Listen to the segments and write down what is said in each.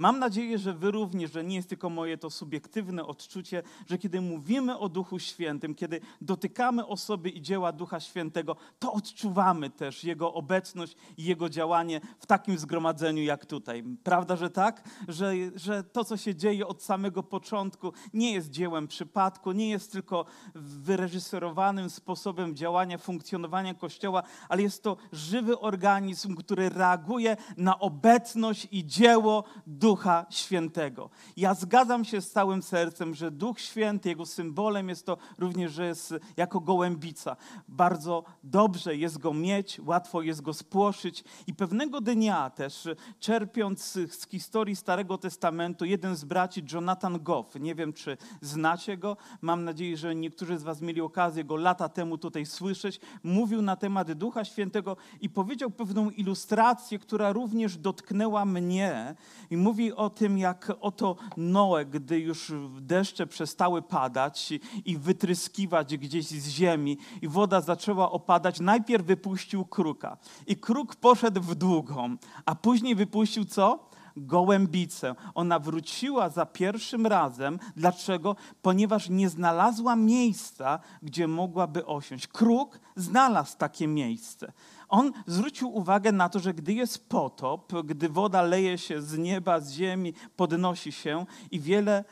Mam nadzieję, że wy również, że nie jest tylko moje to subiektywne odczucie, że kiedy mówimy o Duchu Świętym, kiedy dotykamy osoby i dzieła Ducha Świętego, to odczuwamy też Jego obecność i Jego działanie w takim zgromadzeniu jak tutaj. Prawda, że tak? Że, że to, co się dzieje od samego początku, nie jest dziełem przypadku, nie jest tylko wyreżyserowanym sposobem działania, funkcjonowania Kościoła, ale jest to żywy organizm, który reaguje na obecność i dzieło Ducha Świętego. Ja zgadzam się z całym sercem, że Duch Święty, jego symbolem jest to również, że jest jako gołębica. Bardzo dobrze jest go mieć, łatwo jest go spłoszyć i pewnego dnia też, czerpiąc z historii Starego Testamentu, jeden z braci, Jonathan Goff, nie wiem czy znacie go, mam nadzieję, że niektórzy z was mieli okazję go lata temu tutaj słyszeć, mówił na temat Ducha Świętego i powiedział pewną ilustrację, która również dotknęła mnie i mówi o tym, jak oto Noe, gdy już deszcze przestały padać i wytryskiwać gdzieś z ziemi i woda zaczęła opadać, najpierw wypuścił kruka i kruk poszedł w długą, a później wypuścił co? Gołębicę. Ona wróciła za pierwszym razem. Dlaczego? Ponieważ nie znalazła miejsca, gdzie mogłaby osiąść. Kruk znalazł takie miejsce. On zwrócił uwagę na to, że gdy jest potop, gdy woda leje się z nieba, z ziemi, podnosi się i wiele,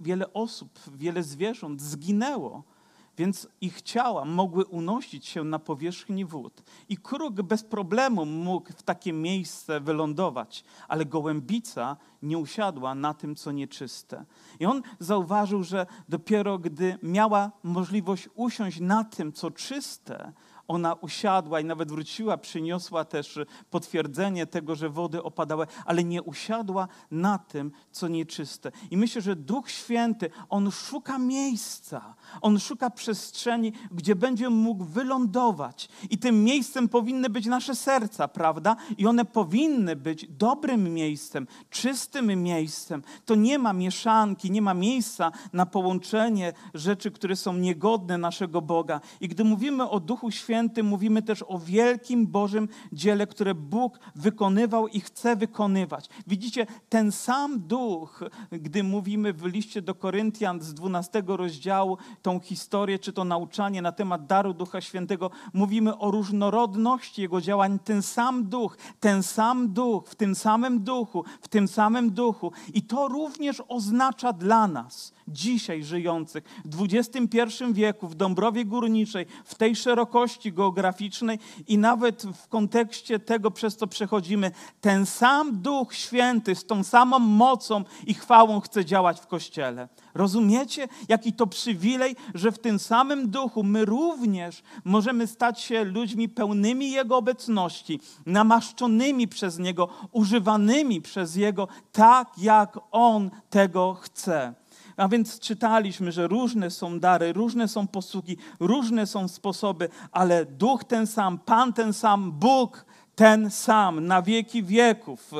wiele osób, wiele zwierząt zginęło więc ich ciała mogły unosić się na powierzchni wód. I kruk bez problemu mógł w takie miejsce wylądować, ale gołębica nie usiadła na tym, co nieczyste. I on zauważył, że dopiero gdy miała możliwość usiąść na tym, co czyste, ona usiadła i nawet wróciła, przyniosła też potwierdzenie tego, że wody opadały, ale nie usiadła na tym, co nieczyste. I myślę, że Duch Święty, on szuka miejsca, on szuka przestrzeni, gdzie będzie mógł wylądować. I tym miejscem powinny być nasze serca, prawda? I one powinny być dobrym miejscem, czystym miejscem. To nie ma mieszanki, nie ma miejsca na połączenie rzeczy, które są niegodne naszego Boga. I gdy mówimy o Duchu Świętym, Świętym mówimy też o wielkim Bożym dziele, które Bóg wykonywał i chce wykonywać. Widzicie, ten sam duch, gdy mówimy w liście do Koryntian z 12 rozdziału, tą historię czy to nauczanie na temat daru Ducha Świętego, mówimy o różnorodności Jego działań. Ten sam duch, ten sam duch, w tym samym duchu, w tym samym duchu. I to również oznacza dla nas, dzisiaj żyjących w XXI wieku, w Dąbrowie Górniczej, w tej szerokości geograficznej i nawet w kontekście tego, przez co przechodzimy, ten sam Duch Święty z tą samą mocą i chwałą chce działać w Kościele. Rozumiecie, jaki to przywilej, że w tym samym duchu my również możemy stać się ludźmi pełnymi Jego obecności, namaszczonymi przez Niego, używanymi przez Jego, tak jak On tego chce. A więc czytaliśmy, że różne są dary, różne są posługi, różne są sposoby, ale duch ten sam, Pan ten sam, Bóg ten sam na wieki wieków.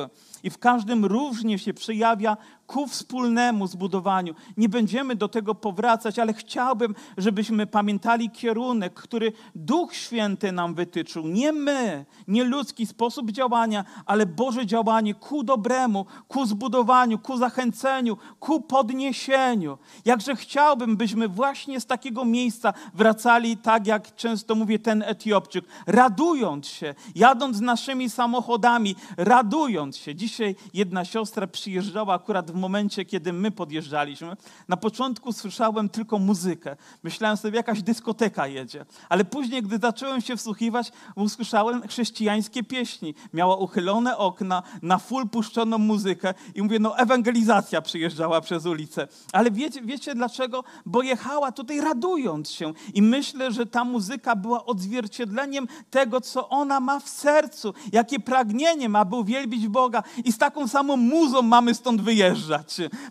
I w każdym różnie się przejawia ku wspólnemu zbudowaniu. Nie będziemy do tego powracać, ale chciałbym, żebyśmy pamiętali kierunek, który Duch Święty nam wytyczył. Nie my, nie ludzki sposób działania, ale Boże działanie ku dobremu, ku zbudowaniu, ku zachęceniu, ku podniesieniu. Jakże chciałbym, byśmy właśnie z takiego miejsca wracali, tak jak często mówię ten Etiopczyk, radując się, jadąc naszymi samochodami, radując się. Dzisiaj jedna siostra przyjeżdżała akurat w momencie, kiedy my podjeżdżaliśmy, na początku słyszałem tylko muzykę. Myślałem sobie, jakaś dyskoteka jedzie. Ale później, gdy zacząłem się wsłuchiwać, usłyszałem chrześcijańskie pieśni. Miała uchylone okna, na full puszczoną muzykę i mówię, no ewangelizacja przyjeżdżała przez ulicę. Ale wiecie, wiecie dlaczego? Bo jechała tutaj radując się. I myślę, że ta muzyka była odzwierciedleniem tego, co ona ma w sercu. Jakie pragnienie ma, by uwielbić Boga. I z taką samą muzą mamy stąd wyjeżdżać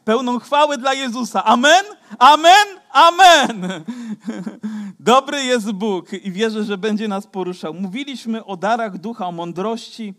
Pełną chwały dla Jezusa. Amen? Amen? Amen! Dobry jest Bóg i wierzę, że będzie nas poruszał. Mówiliśmy o darach ducha, o mądrości,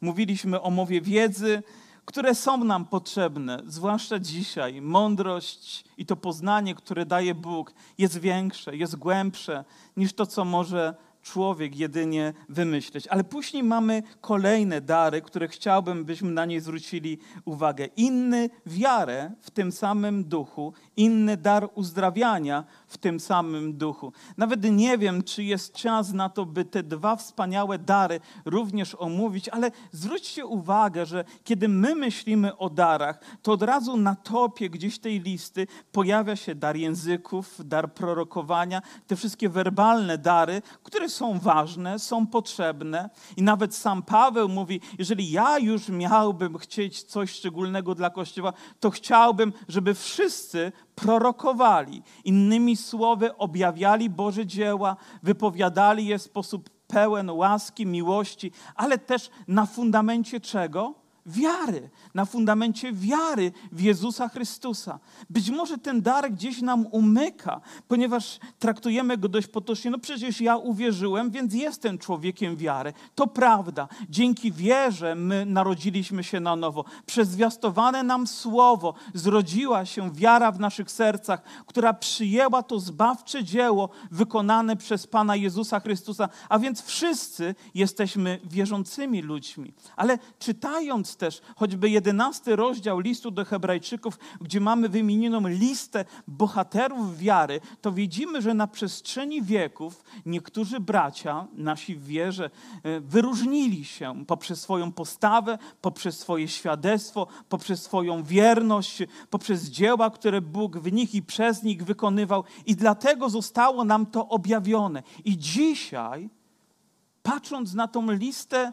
mówiliśmy o mowie wiedzy, które są nam potrzebne, zwłaszcza dzisiaj. Mądrość i to poznanie, które daje Bóg, jest większe, jest głębsze niż to, co może człowiek jedynie wymyśleć. Ale później mamy kolejne dary, które chciałbym, byśmy na nie zwrócili uwagę. Inny wiarę w tym samym duchu, inny dar uzdrawiania w tym samym duchu. Nawet nie wiem, czy jest czas na to, by te dwa wspaniałe dary również omówić, ale zwróćcie uwagę, że kiedy my myślimy o darach, to od razu na topie gdzieś tej listy pojawia się dar języków, dar prorokowania, te wszystkie werbalne dary, które są ważne, są potrzebne. I nawet sam Paweł mówi, jeżeli ja już miałbym chcieć coś szczególnego dla Kościoła, to chciałbym, żeby wszyscy prorokowali. Innymi słowy, objawiali Boże dzieła, wypowiadali je w sposób pełen łaski, miłości, ale też na fundamencie czego? Wiary, na fundamencie wiary w Jezusa Chrystusa. Być może ten dar gdzieś nam umyka, ponieważ traktujemy go dość potocznie. No przecież ja uwierzyłem, więc jestem człowiekiem wiary. To prawda. Dzięki wierze my narodziliśmy się na nowo. Przez zwiastowane nam słowo zrodziła się wiara w naszych sercach, która przyjęła to zbawcze dzieło wykonane przez Pana Jezusa Chrystusa. A więc wszyscy jesteśmy wierzącymi ludźmi. Ale czytając też choćby jedenasty rozdział listu do Hebrajczyków, gdzie mamy wymienioną listę bohaterów wiary, to widzimy, że na przestrzeni wieków niektórzy bracia, nasi w wierze, e, wyróżnili się poprzez swoją postawę, poprzez swoje świadectwo, poprzez swoją wierność, poprzez dzieła, które Bóg w nich i przez nich wykonywał. I dlatego zostało nam to objawione. I dzisiaj, patrząc na tą listę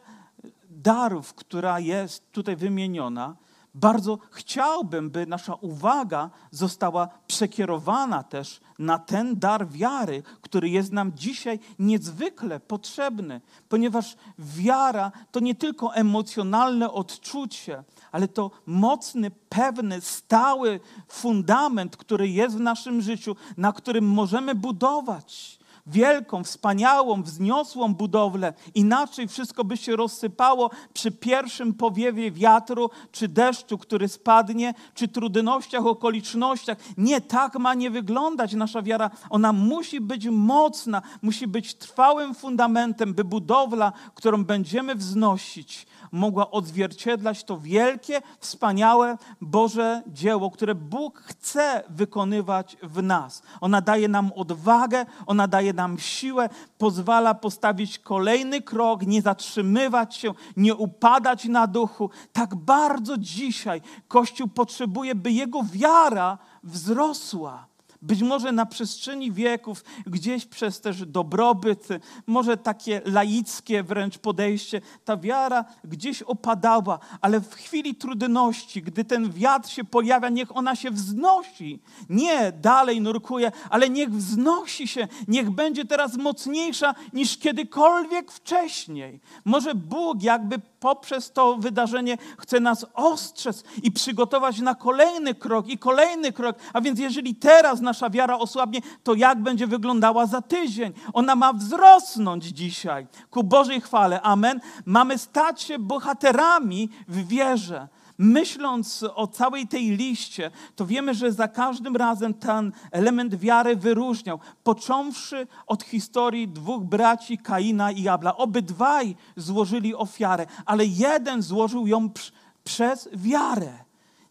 darów, która jest tutaj wymieniona, bardzo chciałbym, by nasza uwaga została przekierowana też na ten dar wiary, który jest nam dzisiaj niezwykle potrzebny, ponieważ wiara to nie tylko emocjonalne odczucie, ale to mocny, pewny, stały fundament, który jest w naszym życiu, na którym możemy budować wielką, wspaniałą, wzniosłą budowlę. Inaczej wszystko by się rozsypało przy pierwszym powiewie wiatru, czy deszczu, który spadnie, czy trudnościach, okolicznościach. Nie tak ma nie wyglądać nasza wiara. Ona musi być mocna, musi być trwałym fundamentem, by budowla, którą będziemy wznosić, mogła odzwierciedlać to wielkie, wspaniałe Boże dzieło, które Bóg chce wykonywać w nas. Ona daje nam odwagę, ona daje nam siłę, pozwala postawić kolejny krok, nie zatrzymywać się, nie upadać na duchu. Tak bardzo dzisiaj Kościół potrzebuje, by jego wiara wzrosła. Być może na przestrzeni wieków, gdzieś przez też dobrobyt, może takie laickie wręcz podejście, ta wiara gdzieś opadała, ale w chwili trudności, gdy ten wiatr się pojawia, niech ona się wznosi. Nie dalej nurkuje, ale niech wznosi się, niech będzie teraz mocniejsza niż kiedykolwiek wcześniej. Może Bóg jakby poprzez to wydarzenie chce nas ostrzec i przygotować na kolejny krok i kolejny krok. A więc jeżeli teraz nasza wiara osłabnie, to jak będzie wyglądała za tydzień? Ona ma wzrosnąć dzisiaj ku Bożej chwale. Amen. Mamy stać się bohaterami w wierze myśląc o całej tej liście, to wiemy, że za każdym razem ten element wiary wyróżniał, począwszy od historii dwóch braci Kaina i Abla. Obydwaj złożyli ofiarę, ale jeden złożył ją przez wiarę.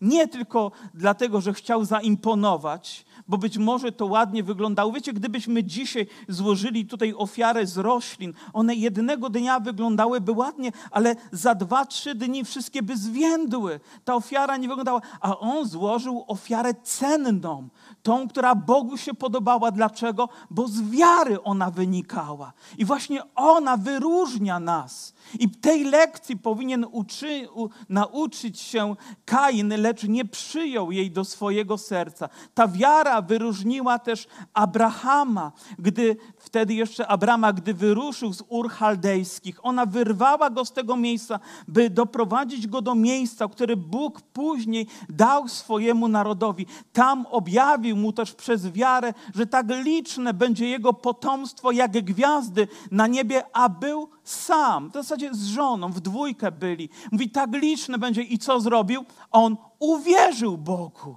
Nie tylko dlatego, że chciał zaimponować, bo być może to ładnie wyglądało. Wiecie, gdybyśmy dzisiaj złożyli tutaj ofiarę z roślin, one jednego dnia wyglądałyby ładnie, ale za dwa, trzy dni wszystkie by zwiędły. Ta ofiara nie wyglądała, a on złożył ofiarę cenną, tą, która Bogu się podobała. Dlaczego? Bo z wiary ona wynikała. I właśnie ona wyróżnia nas. I tej lekcji powinien uczy, u, nauczyć się Kain, lecz nie przyjął jej do swojego serca. Ta wiara wyróżniła też Abrahama, gdy wtedy jeszcze Abrama, gdy wyruszył z Ur Chaldejskich. Ona wyrwała go z tego miejsca, by doprowadzić go do miejsca, które Bóg później dał swojemu narodowi. Tam objawił mu też przez wiarę, że tak liczne będzie jego potomstwo jak gwiazdy na niebie, a był sam. W zasadzie z żoną, w dwójkę byli. Mówi, tak liczne będzie. I co zrobił? On uwierzył Bogu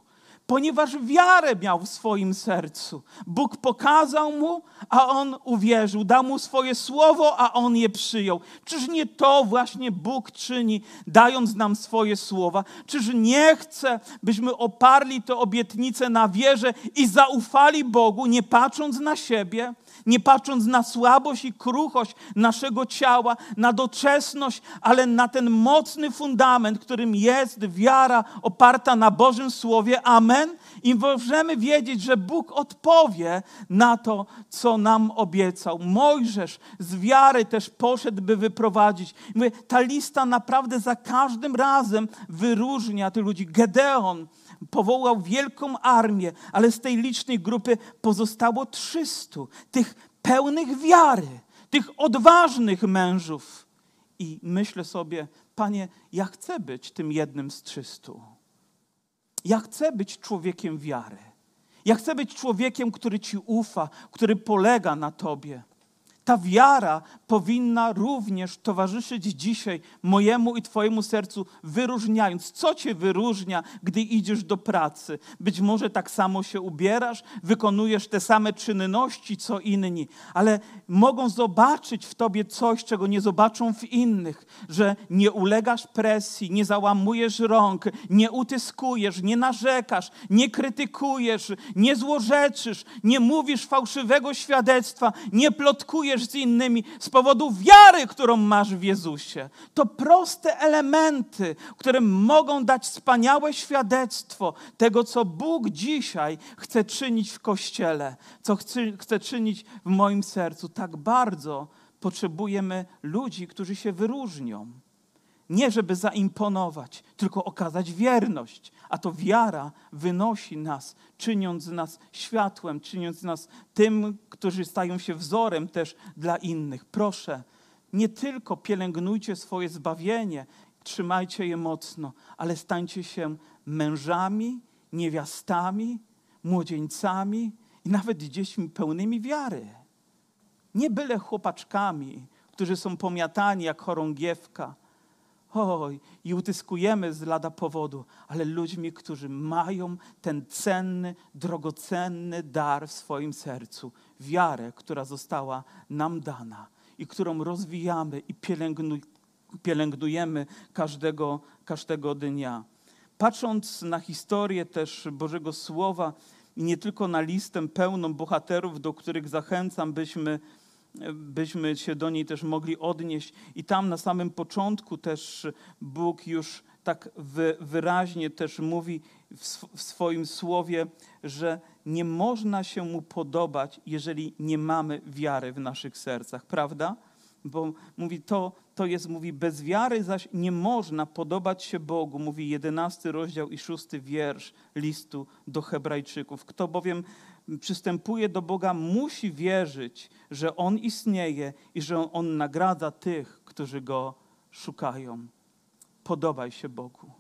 ponieważ wiarę miał w swoim sercu. Bóg pokazał mu, a on uwierzył, dał mu swoje słowo, a on je przyjął. Czyż nie to właśnie Bóg czyni, dając nam swoje słowa? Czyż nie chce, byśmy oparli te obietnice na wierze i zaufali Bogu, nie patrząc na siebie? Nie patrząc na słabość i kruchość naszego ciała, na doczesność, ale na ten mocny fundament, którym jest wiara oparta na Bożym Słowie. Amen. I możemy wiedzieć, że Bóg odpowie na to, co nam obiecał. Mojżesz z wiary też poszedł, by wyprowadzić. Mówię, ta lista naprawdę za każdym razem wyróżnia tych ludzi. Gedeon, powołał wielką armię, ale z tej licznej grupy pozostało 300 tych pełnych wiary, tych odważnych mężów. I myślę sobie, Panie, ja chcę być tym jednym z 300. Ja chcę być człowiekiem wiary. Ja chcę być człowiekiem, który Ci ufa, który polega na Tobie. Ta wiara powinna również towarzyszyć dzisiaj mojemu i Twojemu sercu, wyróżniając. Co Cię wyróżnia, gdy idziesz do pracy? Być może tak samo się ubierasz, wykonujesz te same czynności, co inni, ale mogą zobaczyć w Tobie coś, czego nie zobaczą w innych, że nie ulegasz presji, nie załamujesz rąk, nie utyskujesz, nie narzekasz, nie krytykujesz, nie złorzeczysz, nie mówisz fałszywego świadectwa, nie plotkujesz z innymi z powodu wiary, którą masz w Jezusie. To proste elementy, które mogą dać wspaniałe świadectwo tego, co Bóg dzisiaj chce czynić w Kościele, co chce czynić w moim sercu. Tak bardzo potrzebujemy ludzi, którzy się wyróżnią. Nie żeby zaimponować, tylko okazać wierność. A to wiara wynosi nas, czyniąc nas światłem, czyniąc nas tym, którzy stają się wzorem też dla innych. Proszę, nie tylko pielęgnujcie swoje zbawienie, trzymajcie je mocno, ale stańcie się mężami, niewiastami, młodzieńcami i nawet dziećmi pełnymi wiary. Nie byle chłopaczkami, którzy są pomiatani jak chorągiewka, Oj, i utyskujemy z lada powodu, ale ludźmi, którzy mają ten cenny, drogocenny dar w swoim sercu wiarę, która została nam dana i którą rozwijamy i pielęgnujemy każdego, każdego dnia. Patrząc na historię też Bożego Słowa i nie tylko na listę pełną bohaterów, do których zachęcam, byśmy byśmy się do niej też mogli odnieść. I tam na samym początku też Bóg już tak wyraźnie też mówi w swoim słowie, że nie można się mu podobać, jeżeli nie mamy wiary w naszych sercach, prawda? Bo mówi to, to jest, mówi, bez wiary zaś nie można podobać się Bogu, mówi jedenasty rozdział i szósty wiersz listu do Hebrajczyków. Kto bowiem przystępuje do Boga, musi wierzyć, że On istnieje i że On nagradza tych, którzy Go szukają. Podobaj się Bogu.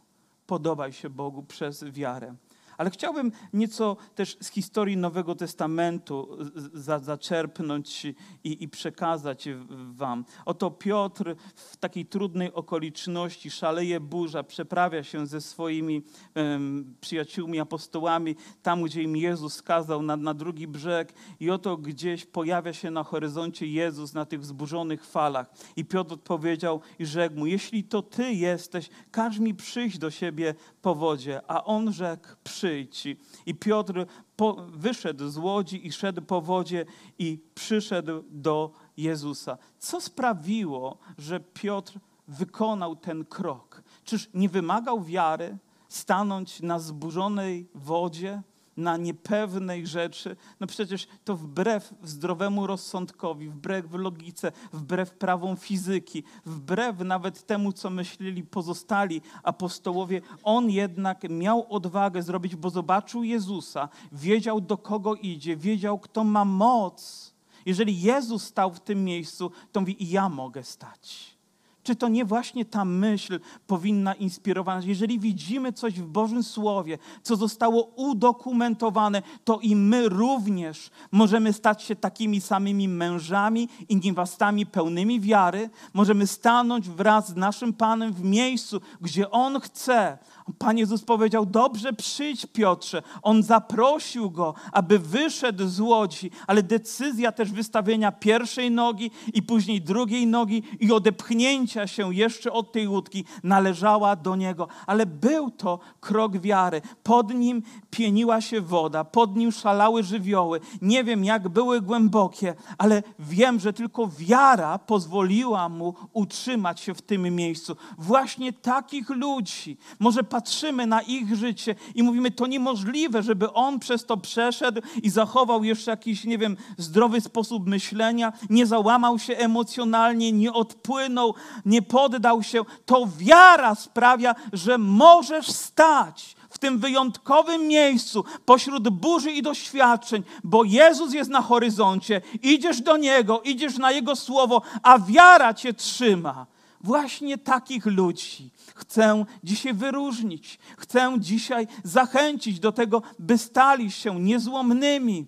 Podobaj się Bogu przez wiarę. Ale chciałbym nieco też z historii Nowego Testamentu za, zaczerpnąć i, i, przekazać wam. Oto Piotr w takiej trudnej okoliczności, szaleje burza, przeprawia się ze swoimi um, przyjaciółmi, apostołami, tam gdzie im Jezus skazał na, na drugi brzeg i oto gdzieś pojawia się na horyzoncie Jezus na tych wzburzonych falach. I Piotr odpowiedział i rzekł mu, jeśli to Ty jesteś, każ mi przyjść do siebie po wodzie. A on rzekł, przyjdź. I Piotr po, wyszedł z łodzi i szedł po wodzie i przyszedł do Jezusa. Co sprawiło, że Piotr wykonał ten krok? Czyż nie wymagał wiary stanąć na zburzonej wodzie? Na niepewnej rzeczy, no przecież to wbrew zdrowemu rozsądkowi, wbrew logice, wbrew prawom fizyki, wbrew nawet temu, co myśleli pozostali apostołowie, on jednak miał odwagę zrobić, bo zobaczył Jezusa, wiedział do kogo idzie, wiedział, kto ma moc. Jeżeli Jezus stał w tym miejscu, to mówi, i ja mogę stać. Czy to nie właśnie ta myśl powinna inspirować? Jeżeli widzimy coś w Bożym Słowie, co zostało udokumentowane, to i my również możemy stać się takimi samymi mężami i niewastami pełnymi wiary. Możemy stanąć wraz z naszym Panem w miejscu, gdzie On chce, Pan Jezus powiedział: Dobrze, przyjdź, Piotrze. On zaprosił go, aby wyszedł z łodzi, ale decyzja też wystawienia pierwszej nogi i później drugiej nogi i odepchnięcia się jeszcze od tej łódki należała do niego. Ale był to krok wiary. Pod nim pieniła się woda, pod nim szalały żywioły. Nie wiem, jak były głębokie, ale wiem, że tylko wiara pozwoliła mu utrzymać się w tym miejscu. Właśnie takich ludzi może patrzymy na ich życie i mówimy, to niemożliwe, żeby on przez to przeszedł i zachował jeszcze jakiś, nie wiem, zdrowy sposób myślenia, nie załamał się emocjonalnie, nie odpłynął, nie poddał się. To wiara sprawia, że możesz stać w tym wyjątkowym miejscu, pośród burzy i doświadczeń, bo Jezus jest na horyzoncie, idziesz do Niego, idziesz na Jego słowo, a wiara cię trzyma. Właśnie takich ludzi chcę dzisiaj wyróżnić. Chcę dzisiaj zachęcić do tego, by stali się niezłomnymi,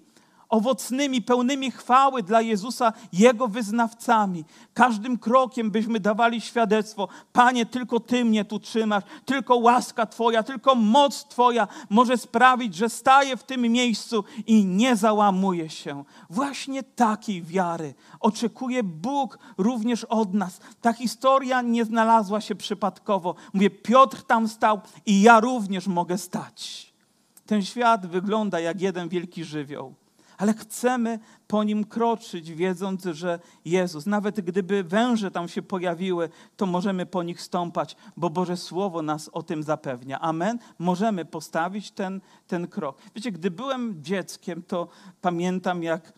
owocnymi, pełnymi chwały dla Jezusa, Jego wyznawcami. Każdym krokiem byśmy dawali świadectwo: Panie, tylko Ty mnie tu trzymasz, tylko łaska Twoja, tylko moc Twoja może sprawić, że staję w tym miejscu i nie załamuję się. Właśnie takiej wiary oczekuje Bóg również od nas. Ta historia nie znalazła się przypadkowo. Mówię, Piotr tam stał i ja również mogę stać. Ten świat wygląda jak jeden wielki żywioł ale chcemy po nim kroczyć, wiedząc, że Jezus, nawet gdyby węże tam się pojawiły, to możemy po nich stąpać, bo Boże Słowo nas o tym zapewnia. Amen. Możemy postawić ten, ten krok. Wiecie, gdy byłem dzieckiem, to pamiętam, jak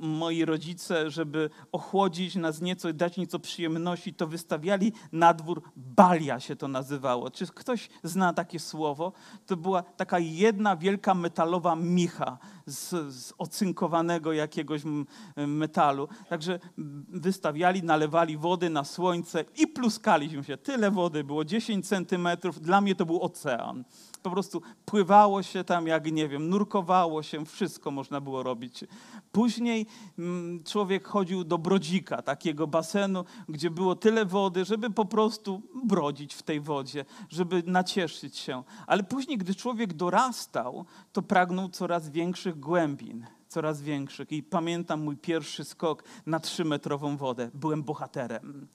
moi rodzice, żeby ochłodzić nas nieco i dać nieco przyjemności, to wystawiali na dwór, balia się to nazywało. Czy ktoś zna takie słowo? To była taka jedna wielka metalowa micha z, z ocynkowanego jakiegoś metalu. Także wystawiali, nalewali wody na słońce i pluskaliśmy się. Tyle wody było, 10 centymetrów. Dla mnie to był ocean po prostu pływało się tam, jak nie wiem, nurkowało się, wszystko można było robić. Później mm, człowiek chodził do brodzika, takiego basenu, gdzie było tyle wody, żeby po prostu brodzić w tej wodzie, żeby nacieszyć się. Ale później, gdy człowiek dorastał, to pragnął coraz większych głębin coraz większych. I pamiętam mój pierwszy skok na trzymetrową wodę. Byłem bohaterem.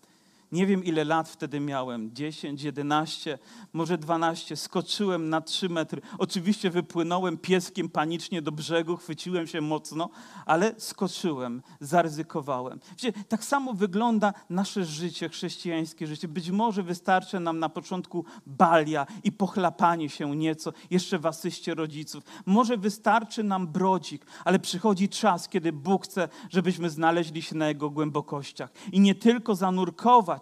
Nie wiem, ile lat wtedy miałem 10, 11, może 12. Skoczyłem na 3 metry. Oczywiście wypłynąłem pieskiem panicznie do brzegu, chwyciłem się mocno, ale skoczyłem, zaryzykowałem. Wiecie, tak samo wygląda nasze życie, chrześcijańskie życie. Być może wystarczy nam na początku balia i pochlapanie się nieco, jeszcze w asyście rodziców. Może wystarczy nam brodzik, ale przychodzi czas, kiedy Bóg chce, żebyśmy znaleźli się na Jego głębokościach. I nie tylko zanurkować,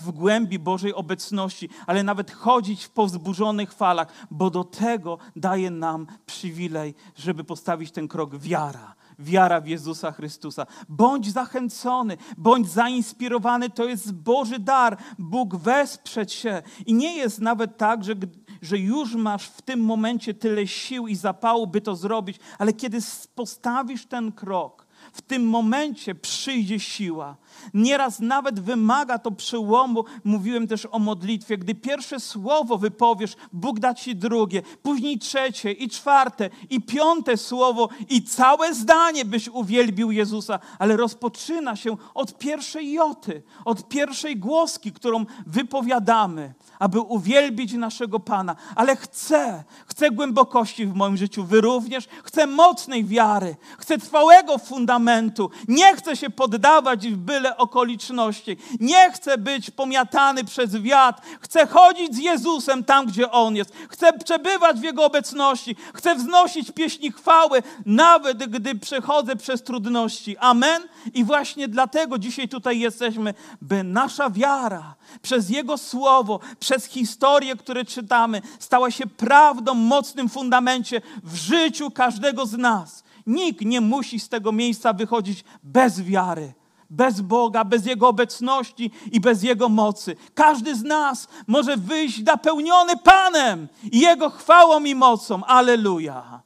w głębi Bożej obecności, ale nawet chodzić w powzburzonych falach, bo do tego daje nam przywilej, żeby postawić ten krok wiara wiara w Jezusa Chrystusa. Bądź zachęcony, bądź zainspirowany, to jest Boży dar. Bóg wesprze cię. I nie jest nawet tak, że, że już masz w tym momencie tyle sił i zapału, by to zrobić, ale kiedy postawisz ten krok, w tym momencie przyjdzie siła. Nieraz nawet wymaga to przełomu. Mówiłem też o modlitwie. Gdy pierwsze słowo wypowiesz, Bóg da ci drugie, później trzecie i czwarte i piąte słowo i całe zdanie byś uwielbił Jezusa. Ale rozpoczyna się od pierwszej joty, od pierwszej głoski, którą wypowiadamy, aby uwielbić naszego Pana. Ale chcę, chcę głębokości w moim życiu. Wy również. Chcę mocnej wiary. Chcę trwałego fundamentu. Nie chcę się poddawać w okoliczności. Nie chcę być pomiatany przez wiatr. Chcę chodzić z Jezusem tam, gdzie On jest. Chcę przebywać w Jego obecności. Chcę wznosić pieśni chwały, nawet gdy przechodzę przez trudności. Amen. I właśnie dlatego dzisiaj tutaj jesteśmy, by nasza wiara przez Jego Słowo, przez historię, które czytamy, stała się prawdą, mocnym fundamencie w życiu każdego z nas. Nikt nie musi z tego miejsca wychodzić bez wiary Bez Boga, bez Jego obecności i bez Jego mocy. Każdy z nas może wyjść napełniony Panem i Jego chwałą i mocą. Aleluja.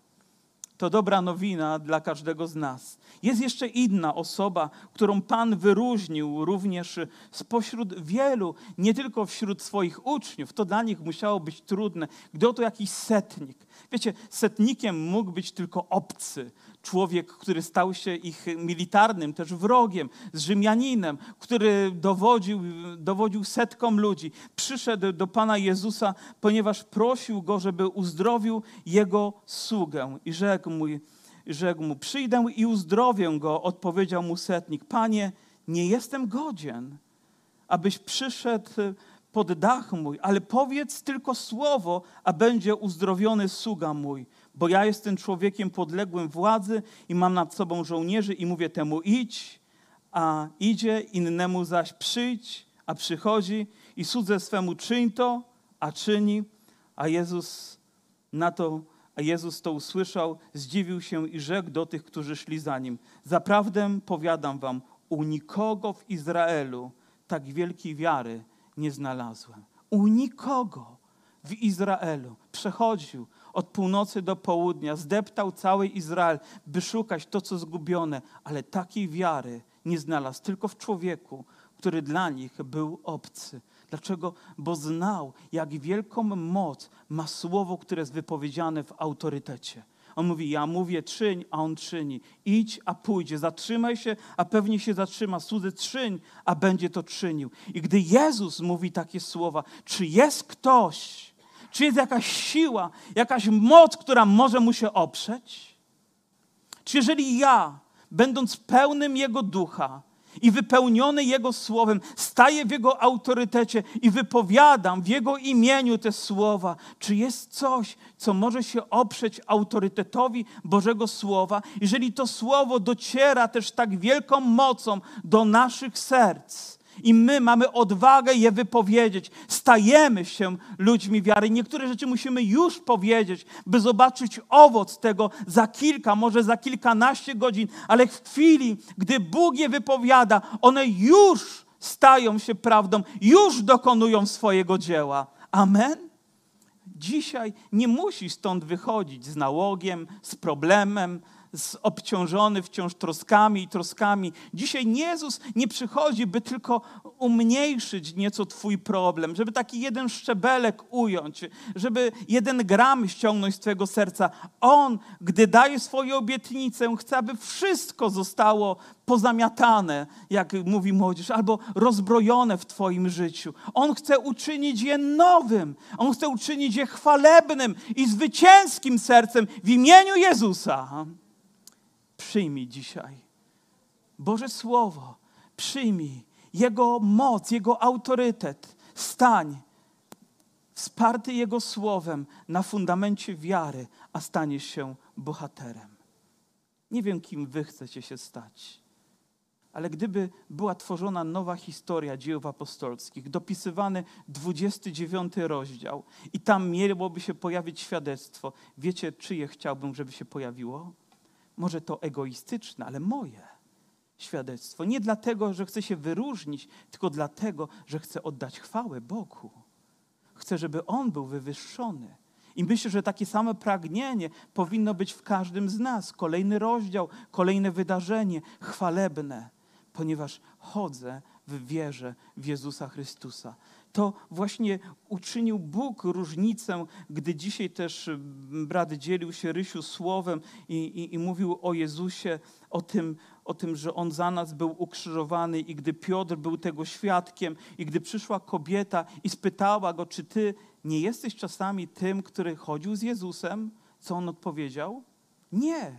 To dobra nowina dla każdego z nas. Jest jeszcze inna osoba, którą Pan wyróżnił również spośród wielu, nie tylko wśród swoich uczniów. To dla nich musiało być trudne, gdy oto jakiś setnik. Wiecie, setnikiem mógł być tylko obcy, człowiek, który stał się ich militarnym też wrogiem, z Rzymianinem, który dowodził, dowodził setkom ludzi. Przyszedł do Pana Jezusa, ponieważ prosił Go, żeby uzdrowił Jego sługę i rzekł mu, rzekł mu, przyjdę i uzdrowię go, odpowiedział mu setnik. Panie, nie jestem godzien, abyś przyszedł pod dach mój, ale powiedz tylko słowo, a będzie uzdrowiony sługa mój. Bo ja jestem człowiekiem podległym władzy i mam nad sobą żołnierzy i mówię temu idź, a idzie, innemu zaś przyjdź, a przychodzi i słudze swemu czyń to, a czyni, a Jezus na to a Jezus to usłyszał, zdziwił się i rzekł do tych, którzy szli za nim: Zaprawdę powiadam wam, u nikogo w Izraelu tak wielkiej wiary nie znalazłem. U nikogo w Izraelu przechodził od północy do południa, zdeptał cały Izrael, by szukać to, co zgubione, ale takiej wiary nie znalazł, tylko w człowieku, który dla nich był obcy. Dlaczego? Bo znał, jak wielką moc ma słowo, które jest wypowiedziane w autorytecie. On mówi, ja mówię czyń, a on czyni. Idź, a pójdzie. Zatrzymaj się, a pewnie się zatrzyma. Cudzy czyń, a będzie to czynił. I gdy Jezus mówi takie słowa, czy jest ktoś, czy jest jakaś siła, jakaś moc, która może mu się oprzeć? Czy jeżeli ja, będąc pełnym Jego ducha, i wypełniony Jego słowem, staję w Jego autorytecie i wypowiadam w Jego imieniu te słowa. Czy jest coś, co może się oprzeć autorytetowi Bożego Słowa, jeżeli to słowo dociera też tak wielką mocą do naszych serc? I my mamy odwagę je wypowiedzieć. Stajemy się ludźmi wiary. Niektóre rzeczy musimy już powiedzieć, by zobaczyć owoc tego za kilka, może za kilkanaście godzin, ale w chwili, gdy Bóg je wypowiada, one już stają się prawdą, już dokonują swojego dzieła. Amen. Dzisiaj nie musi stąd wychodzić z nałogiem, z problemem, obciążony wciąż troskami i troskami. Dzisiaj Jezus nie przychodzi, by tylko umniejszyć nieco Twój problem, żeby taki jeden szczebelek ująć, żeby jeden gram ściągnąć z Twojego serca. On, gdy daje swoją obietnicę, chce, aby wszystko zostało pozamiatane, jak mówi młodzież, albo rozbrojone w Twoim życiu. On chce uczynić je nowym, On chce uczynić je chwalebnym i zwycięskim sercem w imieniu Jezusa przyjmij dzisiaj Boże Słowo, przyjmij Jego moc, Jego autorytet. Stań wsparty Jego Słowem na fundamencie wiary, a staniesz się bohaterem. Nie wiem, kim wy chcecie się stać, ale gdyby była tworzona nowa historia dziejów apostolskich, dopisywany 29 rozdział i tam miałoby się pojawić świadectwo, wiecie, czyje chciałbym, żeby się pojawiło? Może to egoistyczne, ale moje świadectwo. Nie dlatego, że chcę się wyróżnić, tylko dlatego, że chcę oddać chwałę Bogu. Chcę, żeby On był wywyższony. I myślę, że takie samo pragnienie powinno być w każdym z nas. Kolejny rozdział, kolejne wydarzenie chwalebne, ponieważ chodzę w wierze w Jezusa Chrystusa to właśnie uczynił Bóg różnicę, gdy dzisiaj też mm, brat dzielił się Rysiu słowem i, i, i mówił o Jezusie, o tym, o tym, że On za nas był ukrzyżowany i gdy Piotr był tego świadkiem i gdy przyszła kobieta i spytała go, czy Ty nie jesteś czasami tym, który chodził z Jezusem, co On odpowiedział? Nie.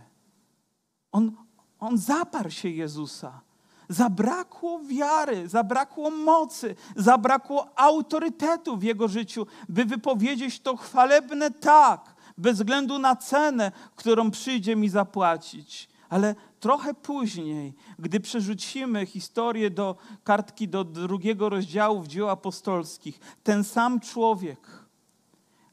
On, on zaparł się Jezusa. Zabrakło wiary, zabrakło mocy, zabrakło autorytetu w jego życiu, by wypowiedzieć to chwalebne tak, bez względu na cenę, którą przyjdzie mi zapłacić. Ale trochę później, gdy przerzucimy historię do kartki do drugiego rozdziału w dzieł apostolskich, ten sam człowiek,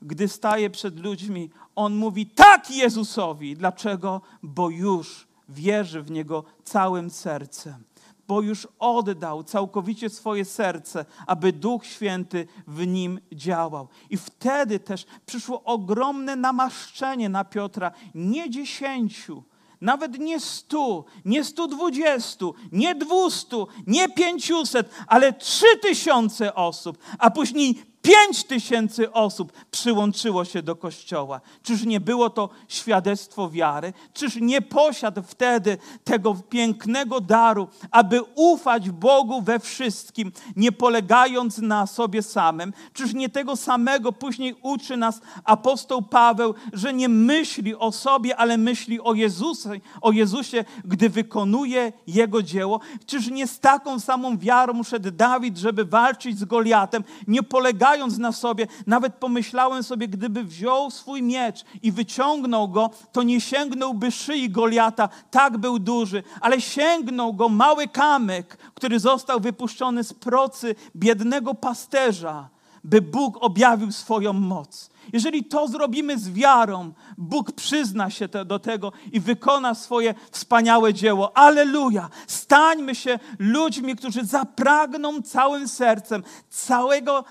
gdy staje przed ludźmi, on mówi tak Jezusowi. Dlaczego? Bo już wierzy w Niego całym sercem bo już oddał całkowicie swoje serce, aby Duch Święty w nim działał. I wtedy też przyszło ogromne namaszczenie na Piotra, nie dziesięciu, nawet nie stu, nie stu dwudziestu, nie dwustu, nie pięciuset, ale trzy tysiące osób, a później Pięć tysięcy osób przyłączyło się do kościoła. Czyż nie było to świadectwo wiary? Czyż nie posiadł wtedy tego pięknego daru, aby ufać Bogu we wszystkim, nie polegając na sobie samym? Czyż nie tego samego później uczy nas apostoł Paweł, że nie myśli o sobie, ale myśli o Jezusie, o Jezusie, gdy wykonuje Jego dzieło? Czyż nie z taką samą wiarą szedł Dawid, żeby walczyć z Goliatem, nie polegając mając na sobie, nawet pomyślałem sobie, gdyby wziął swój miecz i wyciągnął go, to nie sięgnąłby szyi Goliata, tak był duży, ale sięgnął go mały kamyk, który został wypuszczony z procy biednego pasterza, by Bóg objawił swoją moc. Jeżeli to zrobimy z wiarą, Bóg przyzna się te, do tego i wykona swoje wspaniałe dzieło. Aleluja! Stańmy się ludźmi, którzy zapragną całym sercem całego,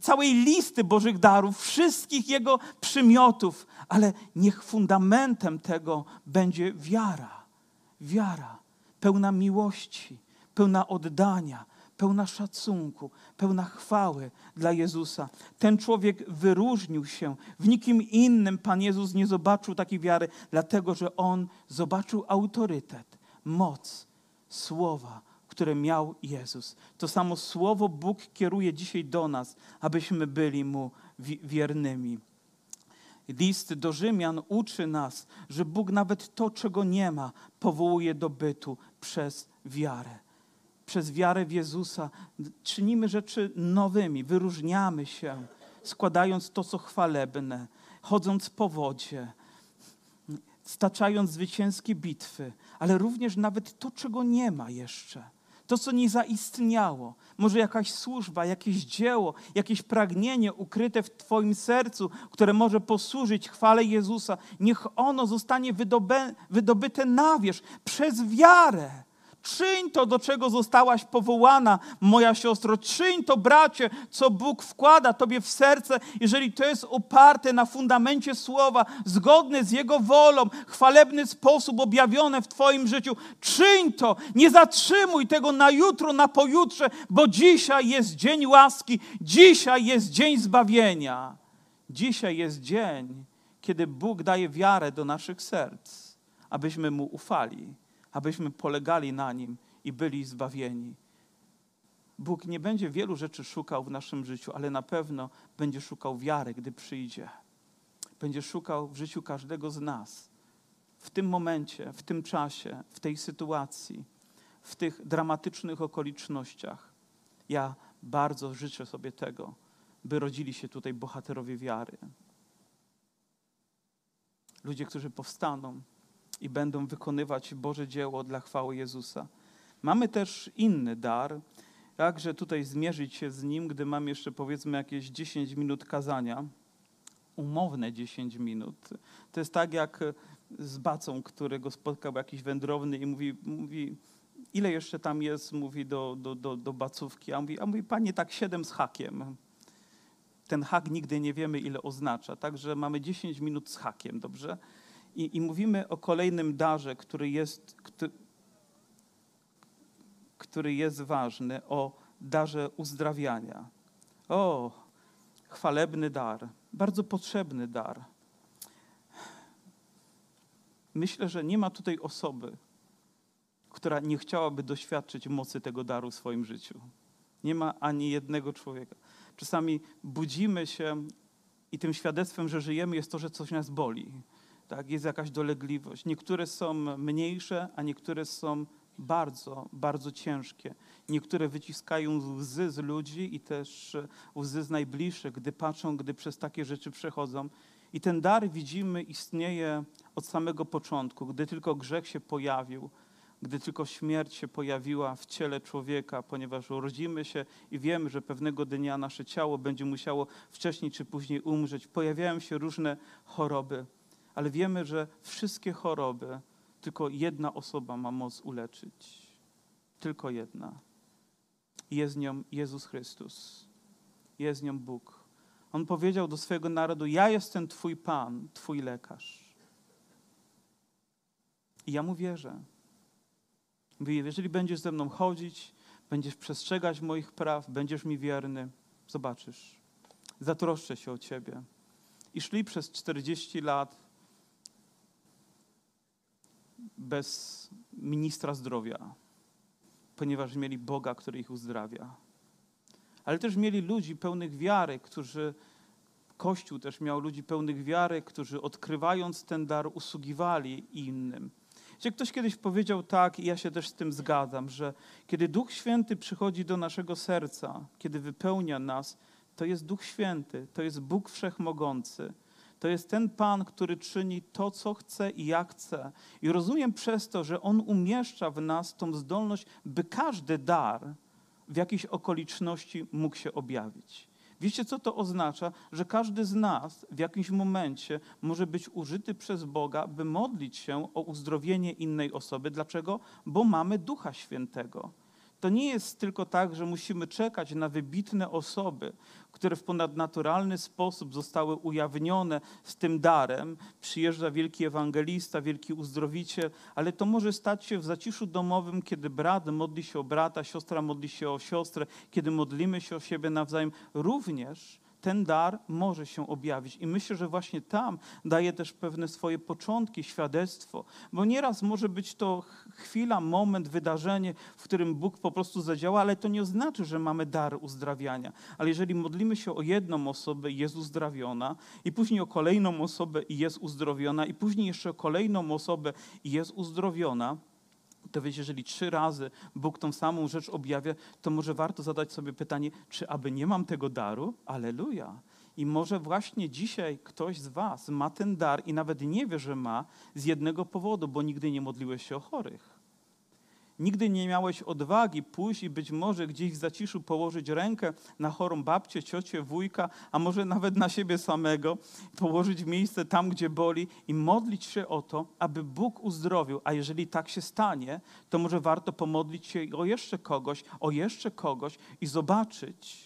całej listy Bożych darów, wszystkich Jego przymiotów, ale niech fundamentem tego będzie wiara. Wiara pełna miłości, pełna oddania pełna szacunku, pełna chwały dla Jezusa. Ten człowiek wyróżnił się. W nikim innym Pan Jezus nie zobaczył takiej wiary, dlatego że on zobaczył autorytet, moc słowa, które miał Jezus. To samo słowo Bóg kieruje dzisiaj do nas, abyśmy byli mu wiernymi. List do Rzymian uczy nas, że Bóg nawet to, czego nie ma, powołuje do bytu przez wiarę przez wiarę w Jezusa. Czynimy rzeczy nowymi, wyróżniamy się, składając to, co chwalebne, chodząc po wodzie, staczając zwycięskie bitwy, ale również nawet to, czego nie ma jeszcze. To, co nie zaistniało, może jakaś służba, jakieś dzieło, jakieś pragnienie ukryte w Twoim sercu, które może posłużyć chwale Jezusa, niech ono zostanie wydobyte na wierzch przez wiarę Czyń to, do czego zostałaś powołana, moja siostro. Czyń to, bracie, co Bóg wkłada tobie w serce, jeżeli to jest oparte na fundamencie słowa, zgodne z Jego wolą, chwalebny sposób objawione w Twoim życiu. Czyń to, nie zatrzymuj tego na jutro, na pojutrze, bo dzisiaj jest dzień łaski, dzisiaj jest dzień zbawienia. Dzisiaj jest dzień, kiedy Bóg daje wiarę do naszych serc, abyśmy Mu ufali abyśmy polegali na Nim i byli zbawieni. Bóg nie będzie wielu rzeczy szukał w naszym życiu, ale na pewno będzie szukał wiary, gdy przyjdzie. Będzie szukał w życiu każdego z nas. W tym momencie, w tym czasie, w tej sytuacji, w tych dramatycznych okolicznościach. Ja bardzo życzę sobie tego, by rodzili się tutaj bohaterowie wiary. Ludzie, którzy powstaną i będą wykonywać Boże dzieło dla chwały Jezusa. Mamy też inny dar, jakże tutaj zmierzyć się z nim, gdy mam jeszcze powiedzmy jakieś 10 minut kazania, umowne 10 minut. To jest tak jak z bacą, którego spotkał jakiś wędrowny i mówi, mówi ile jeszcze tam jest, mówi do, do, do, do bacówki, a mówi, a mówi, panie, tak siedem z hakiem. Ten hak nigdy nie wiemy, ile oznacza, także mamy 10 minut z hakiem, dobrze? I, I, mówimy o kolejnym darze, który jest, który, który jest ważny, o darze uzdrawiania. O, chwalebny dar, bardzo potrzebny dar. Myślę, że nie ma tutaj osoby, która nie chciałaby doświadczyć mocy tego daru w swoim życiu. Nie ma ani jednego człowieka. Czasami budzimy się i tym świadectwem, że żyjemy, jest to, że coś nas boli tak, jest jakaś dolegliwość. Niektóre są mniejsze, a niektóre są bardzo, bardzo ciężkie. Niektóre wyciskają łzy z ludzi i też łzy z najbliższych, gdy patrzą, gdy przez takie rzeczy przechodzą. I ten dar, widzimy, istnieje od samego początku, gdy tylko grzech się pojawił, gdy tylko śmierć się pojawiła w ciele człowieka, ponieważ urodzimy się i wiemy, że pewnego dnia nasze ciało będzie musiało wcześniej czy później umrzeć. Pojawiają się różne choroby ale wiemy, że wszystkie choroby tylko jedna osoba ma moc uleczyć. Tylko jedna. Jest nią Jezus Chrystus. Jest nią Bóg. On powiedział do swojego narodu: Ja jestem Twój Pan, Twój lekarz. I ja mu wierzę. Mówię, jeżeli będziesz ze mną chodzić, będziesz przestrzegać moich praw, będziesz mi wierny, zobaczysz. Zatroszczę się o ciebie. I szli przez 40 lat bez ministra zdrowia, ponieważ mieli Boga, który ich uzdrawia. Ale też mieli ludzi pełnych wiary, którzy Kościół też miał ludzi pełnych wiary, którzy odkrywając ten dar usługiwali innym. Gdzie ktoś kiedyś powiedział tak, i ja się też z tym zgadzam, że kiedy Duch Święty przychodzi do naszego serca, kiedy wypełnia nas, to jest Duch Święty, to jest Bóg Wszechmogący. To jest ten Pan, który czyni to, co chce i jak chce. I rozumiem przez to, że On umieszcza w nas tą zdolność, by każdy dar w jakiejś okoliczności mógł się objawić. Wiecie, co to oznacza? Że każdy z nas w jakimś momencie może być użyty przez Boga, by modlić się o uzdrowienie innej osoby. Dlaczego? Bo mamy Ducha Świętego. To nie jest tylko tak, że musimy czekać na wybitne osoby, które w ponadnaturalny sposób zostały ujawnione z tym darem. Przyjeżdża wielki ewangelista, wielki uzdrowiciel, ale to może stać się w zaciszu domowym, kiedy brat modli się o brata, siostra modli się o siostrę, kiedy modlimy się o siebie nawzajem. Również ten dar może się objawić. I myślę, że właśnie tam daje też pewne swoje początki, świadectwo, bo nieraz może być to chwila, moment, wydarzenie, w którym Bóg po prostu zadziała, ale to nie oznacza, że mamy dar uzdrawiania. Ale jeżeli modlimy się o jedną osobę i jest uzdrawiona, i później o kolejną osobę i jest uzdrowiona, i później jeszcze o kolejną osobę i jest uzdrowiona, to wiecie, jeżeli trzy razy Bóg tą samą rzecz objawia, to może warto zadać sobie pytanie, czy aby nie mam tego daru? Aleluja. I może właśnie dzisiaj ktoś z Was ma ten dar i nawet nie wie, że ma z jednego powodu, bo nigdy nie modliłeś się o chorych. Nigdy nie miałeś odwagi pójść i być może gdzieś w zaciszu położyć rękę na chorą babcię, ciocię, wujka, a może nawet na siebie samego, położyć miejsce tam, gdzie boli i modlić się o to, aby Bóg uzdrowił. A jeżeli tak się stanie, to może warto pomodlić się o jeszcze kogoś, o jeszcze kogoś i zobaczyć,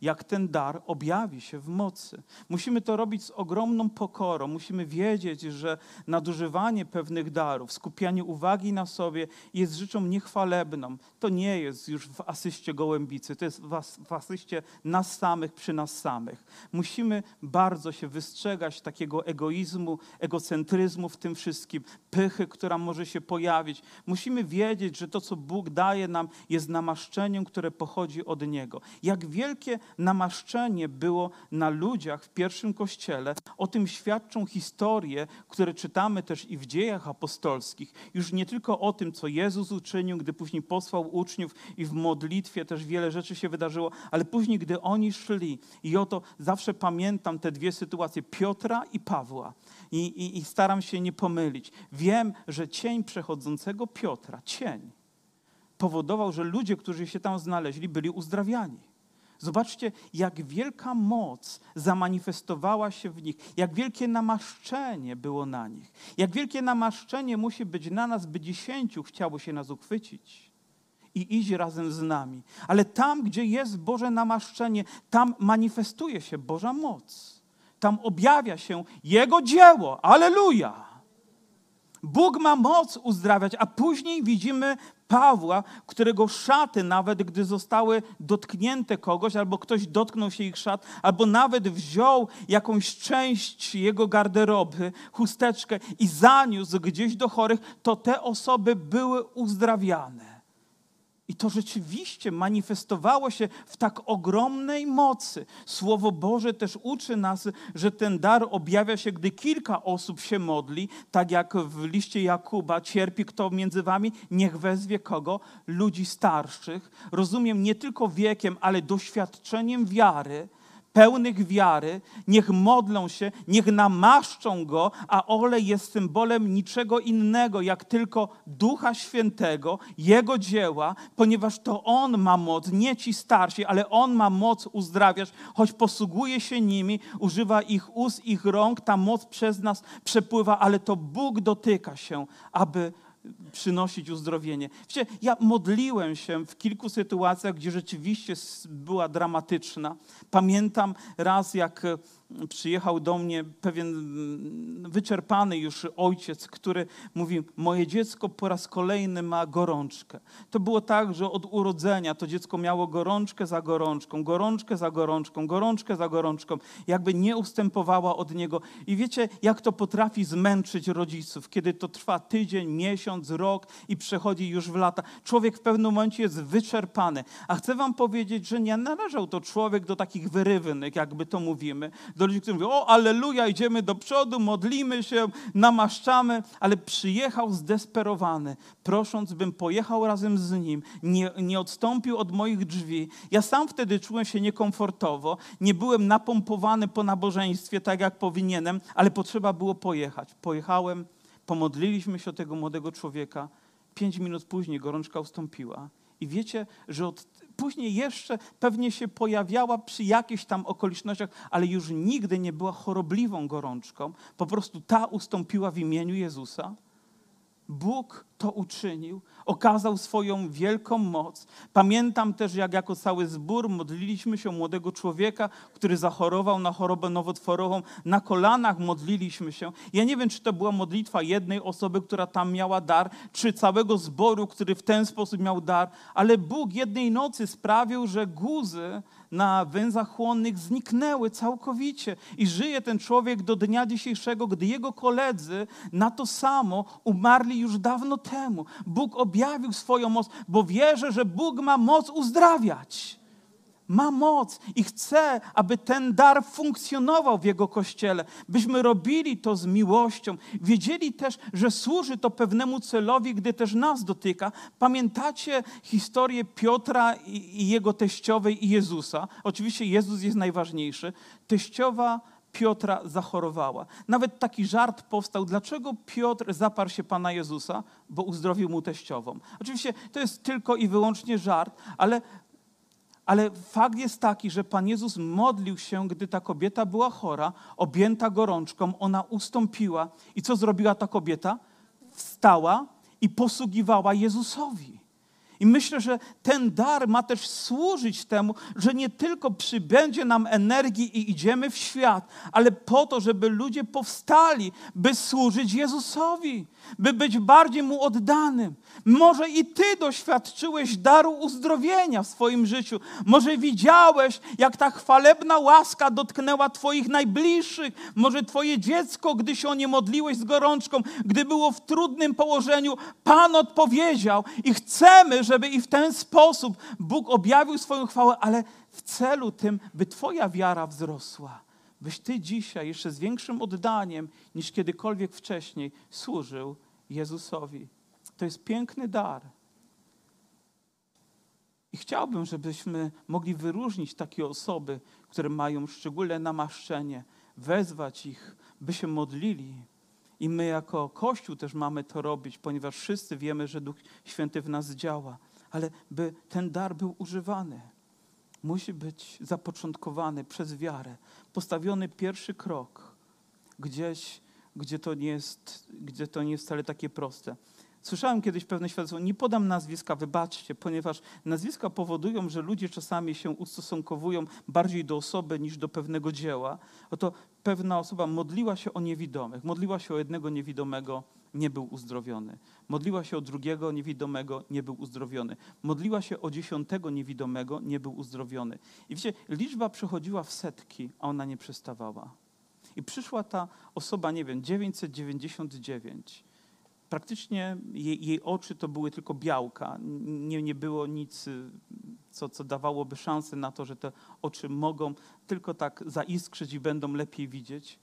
jak ten dar objawi się w mocy. Musimy to robić z ogromną pokorą. Musimy wiedzieć, że nadużywanie pewnych darów, skupianie uwagi na sobie jest rzeczą niechwalebną. To nie jest już w asyście gołębicy, to jest w asyście nas samych przy nas samych. Musimy bardzo się wystrzegać takiego egoizmu, egocentryzmu w tym wszystkim, pychy, która może się pojawić. Musimy wiedzieć, że to, co Bóg daje nam, jest namaszczeniem, które pochodzi od Niego. Jak wielkie namaszczenie było na ludziach w pierwszym kościele. O tym świadczą historie, które czytamy też i w dziejach apostolskich. Już nie tylko o tym, co Jezus uczynił, gdy później posłał uczniów i w modlitwie też wiele rzeczy się wydarzyło, ale później, gdy oni szli i oto zawsze pamiętam te dwie sytuacje, Piotra i Pawła. I, i, i staram się nie pomylić. Wiem, że cień przechodzącego Piotra, cień, powodował, że ludzie, którzy się tam znaleźli, byli uzdrawiani. Zobaczcie, jak wielka moc zamanifestowała się w nich, jak wielkie namaszczenie było na nich, jak wielkie namaszczenie musi być na nas, by dziesięciu chciało się nas uchwycić i iść razem z nami. Ale tam, gdzie jest Boże namaszczenie, tam manifestuje się Boża moc. Tam objawia się Jego dzieło. Aleluja! Bóg ma moc uzdrawiać, a później widzimy Pawła, którego szaty, nawet gdy zostały dotknięte kogoś, albo ktoś dotknął się ich szat, albo nawet wziął jakąś część jego garderoby, chusteczkę i zaniósł gdzieś do chorych, to te osoby były uzdrawiane. I to rzeczywiście manifestowało się w tak ogromnej mocy. Słowo Boże też uczy nas, że ten dar objawia się, gdy kilka osób się modli, tak jak w liście Jakuba, cierpi kto między wami, niech wezwie kogo? Ludzi starszych. Rozumiem nie tylko wiekiem, ale doświadczeniem wiary pełnych wiary, niech modlą się, niech namaszczą go, a olej jest symbolem niczego innego, jak tylko Ducha Świętego, Jego dzieła, ponieważ to On ma moc, nie ci starsi, ale On ma moc uzdrawiać, choć posługuje się nimi, używa ich ust, ich rąk, ta moc przez nas przepływa, ale to Bóg dotyka się, aby przynosić uzdrowienie. Wiecie, ja modliłem się w kilku sytuacjach, gdzie rzeczywiście była dramatyczna. Pamiętam raz, jak przyjechał do mnie pewien wyczerpany już ojciec, który mówi: Moje dziecko po raz kolejny ma gorączkę. To było tak, że od urodzenia to dziecko miało gorączkę za gorączką, gorączkę za gorączką, gorączkę za gorączką, jakby nie ustępowała od niego. I wiecie, jak to potrafi zmęczyć rodziców, kiedy to trwa tydzień, miesiąc, rok i przechodzi już w lata. Człowiek w pewnym momencie jest wyczerpany. A chcę Wam powiedzieć, że nie należał to człowiek do takich wyrywnych, jakby to mówimy do ludzi, którzy mówią, o alleluja, idziemy do przodu, modlimy się, namaszczamy, ale przyjechał zdesperowany, prosząc, bym pojechał razem z nim, nie, nie odstąpił od moich drzwi. Ja sam wtedy czułem się niekomfortowo, nie byłem napompowany po nabożeństwie tak, jak powinienem, ale potrzeba było pojechać. Pojechałem, pomodliliśmy się o tego młodego człowieka. Pięć minut później gorączka ustąpiła. I wiecie, że od później jeszcze pewnie się pojawiała przy jakichś tam okolicznościach, ale już nigdy nie była chorobliwą gorączką. Po prostu ta ustąpiła w imieniu Jezusa. Bóg to uczynił, okazał swoją wielką moc. Pamiętam też, jak jako cały zbór modliliśmy się młodego człowieka, który zachorował na chorobę nowotworową. Na kolanach modliliśmy się. Ja nie wiem, czy to była modlitwa jednej osoby, która tam miała dar, czy całego zboru, który w ten sposób miał dar, ale Bóg jednej nocy sprawił, że guzy na węzach chłonnych zniknęły całkowicie. I żyje ten człowiek do dnia dzisiejszego, gdy jego koledzy na to samo umarli już dawno temu. Bóg objawił swoją moc, bo wierzę, że Bóg ma moc uzdrawiać ma moc i chce, aby ten dar funkcjonował w Jego kościele, byśmy robili to z miłością. Wiedzieli też, że służy to pewnemu celowi, gdy też nas dotyka. Pamiętacie historię Piotra i jego teściowej i Jezusa? Oczywiście Jezus jest najważniejszy. Teściowa Piotra zachorowała. Nawet taki żart powstał, dlaczego Piotr zaparł się Pana Jezusa, bo uzdrowił mu teściową. Oczywiście to jest tylko i wyłącznie żart, ale ale fakt jest taki, że Pan Jezus modlił się, gdy ta kobieta była chora, objęta gorączką, ona ustąpiła. I co zrobiła ta kobieta? Wstała i posługiwała Jezusowi. I myślę, że ten dar ma też służyć temu, że nie tylko przybędzie nam energii i idziemy w świat, ale po to, żeby ludzie powstali, by służyć Jezusowi by być bardziej Mu oddanym. Może i Ty doświadczyłeś daru uzdrowienia w swoim życiu. Może widziałeś, jak ta chwalebna łaska dotknęła Twoich najbliższych. Może Twoje dziecko, gdy się o nie modliłeś z gorączką, gdy było w trudnym położeniu, Pan odpowiedział. I chcemy, żeby i w ten sposób Bóg objawił swoją chwałę, ale w celu tym, by Twoja wiara wzrosła byś Ty dzisiaj jeszcze z większym oddaniem niż kiedykolwiek wcześniej służył Jezusowi. To jest piękny dar. I chciałbym, żebyśmy mogli wyróżnić takie osoby, które mają szczególne namaszczenie, wezwać ich, by się modlili. I my jako Kościół też mamy to robić, ponieważ wszyscy wiemy, że Duch Święty w nas działa, ale by ten dar był używany musi być zapoczątkowany przez wiarę, postawiony pierwszy krok gdzieś, gdzie to nie jest, gdzie to nie jest wcale takie proste. Słyszałem kiedyś pewne świadectwo, nie podam nazwiska, wybaczcie, ponieważ nazwiska powodują, że ludzie czasami się ustosunkowują bardziej do osoby niż do pewnego dzieła. Oto pewna osoba modliła się o niewidomych, modliła się o jednego niewidomego, nie był uzdrowiony. Modliła się o drugiego niewidomego, nie był uzdrowiony. Modliła się o dziesiątego niewidomego, nie był uzdrowiony. I wiecie, liczba przechodziła w setki, a ona nie przestawała. I przyszła ta osoba, nie wiem, 999 praktycznie jej, jej, oczy to były tylko białka. Nie, nie było nic, y, co, co dawałoby szansę na to, że te oczy mogą tylko tak zaiskrzyć i będą lepiej widzieć.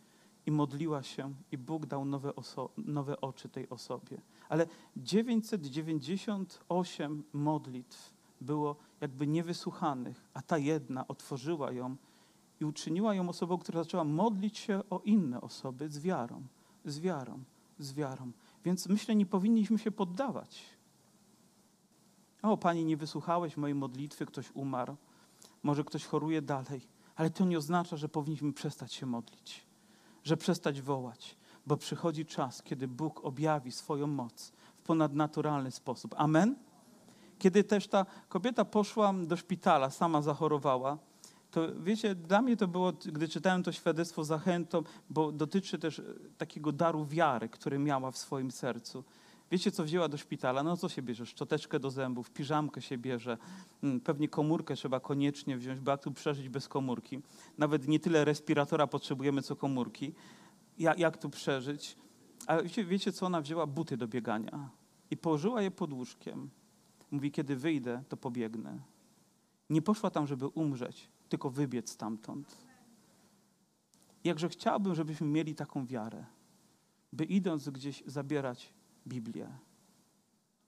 I modliła się, i Bóg dał nowe, nowe oczy tej osobie. Ale 998 modlitw było jakby niewysłuchanych, a ta jedna otworzyła ją i uczyniła ją osobą, która zaczęła modlić się o inne osoby z wiarą, z wiarą, z wiarą. Więc myślę, nie powinniśmy się poddawać. O, Panie, nie wysłuchałeś mojej modlitwy, ktoś umarł, może ktoś choruje dalej, ale to nie oznacza, że powinniśmy przestać się modlić, że przestać wołać, bo przychodzi czas, kiedy Bóg objawi swoją moc ponadnaturalny sposób. Amen? Kiedy też ta kobieta poszła do szpitala, sama zachorowała, to wiecie, dla mnie to było, gdy czytałem to świadectwo zachętą, bo dotyczy też e, takiego daru wiary, który miała w swoim sercu. Wiecie, co wzięła do szpitala? No co się bierze? Szczoteczkę do zębów, piżamkę się bierze, mm, pewnie komórkę trzeba koniecznie wziąć, bo jak tu przeżyć bez komórki? Nawet nie tyle respiratora potrzebujemy, co komórki. Jak, jak tu przeżyć? Ale wiecie, wiecie, co ona wzięła? Buty do biegania. I położyła je pod łóżkiem. Mówi, kiedy wyjdę, to pobiegnę. Nie poszła tam, żeby umrzeć, tylko wybiec stamtąd. Jakże chciałbym, żebyśmy mieli taką wiarę, by idąc gdzieś zabierać Biblię,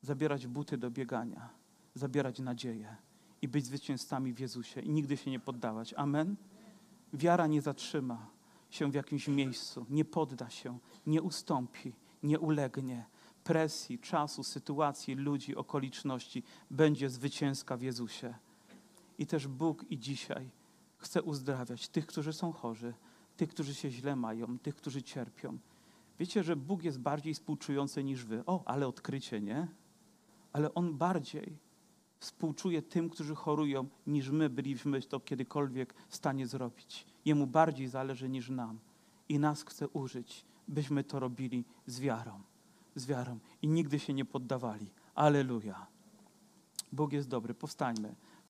zabierać buty do biegania, zabierać nadzieję i być zwycięzcami w Jezusie i nigdy się nie poddawać. Amen? Wiara nie zatrzyma się w jakimś miejscu, nie podda się, nie ustąpi, nie ulegnie presji, czasu, sytuacji, ludzi, okoliczności. Będzie zwycięska w Jezusie. I też Bóg i dzisiaj chce uzdrawiać tych, którzy są chorzy, tych, którzy się źle mają, tych, którzy cierpią. Wiecie, że Bóg jest bardziej współczujący niż wy. O, ale odkrycie, nie? Ale On bardziej współczuje tym, którzy chorują, niż my byliśmy to kiedykolwiek w stanie zrobić. Jemu bardziej zależy niż nam. I nas chce użyć, byśmy to robili z wiarą. Z wiarą. I nigdy się nie poddawali. Aleluja. Bóg jest dobry. Powstańmy.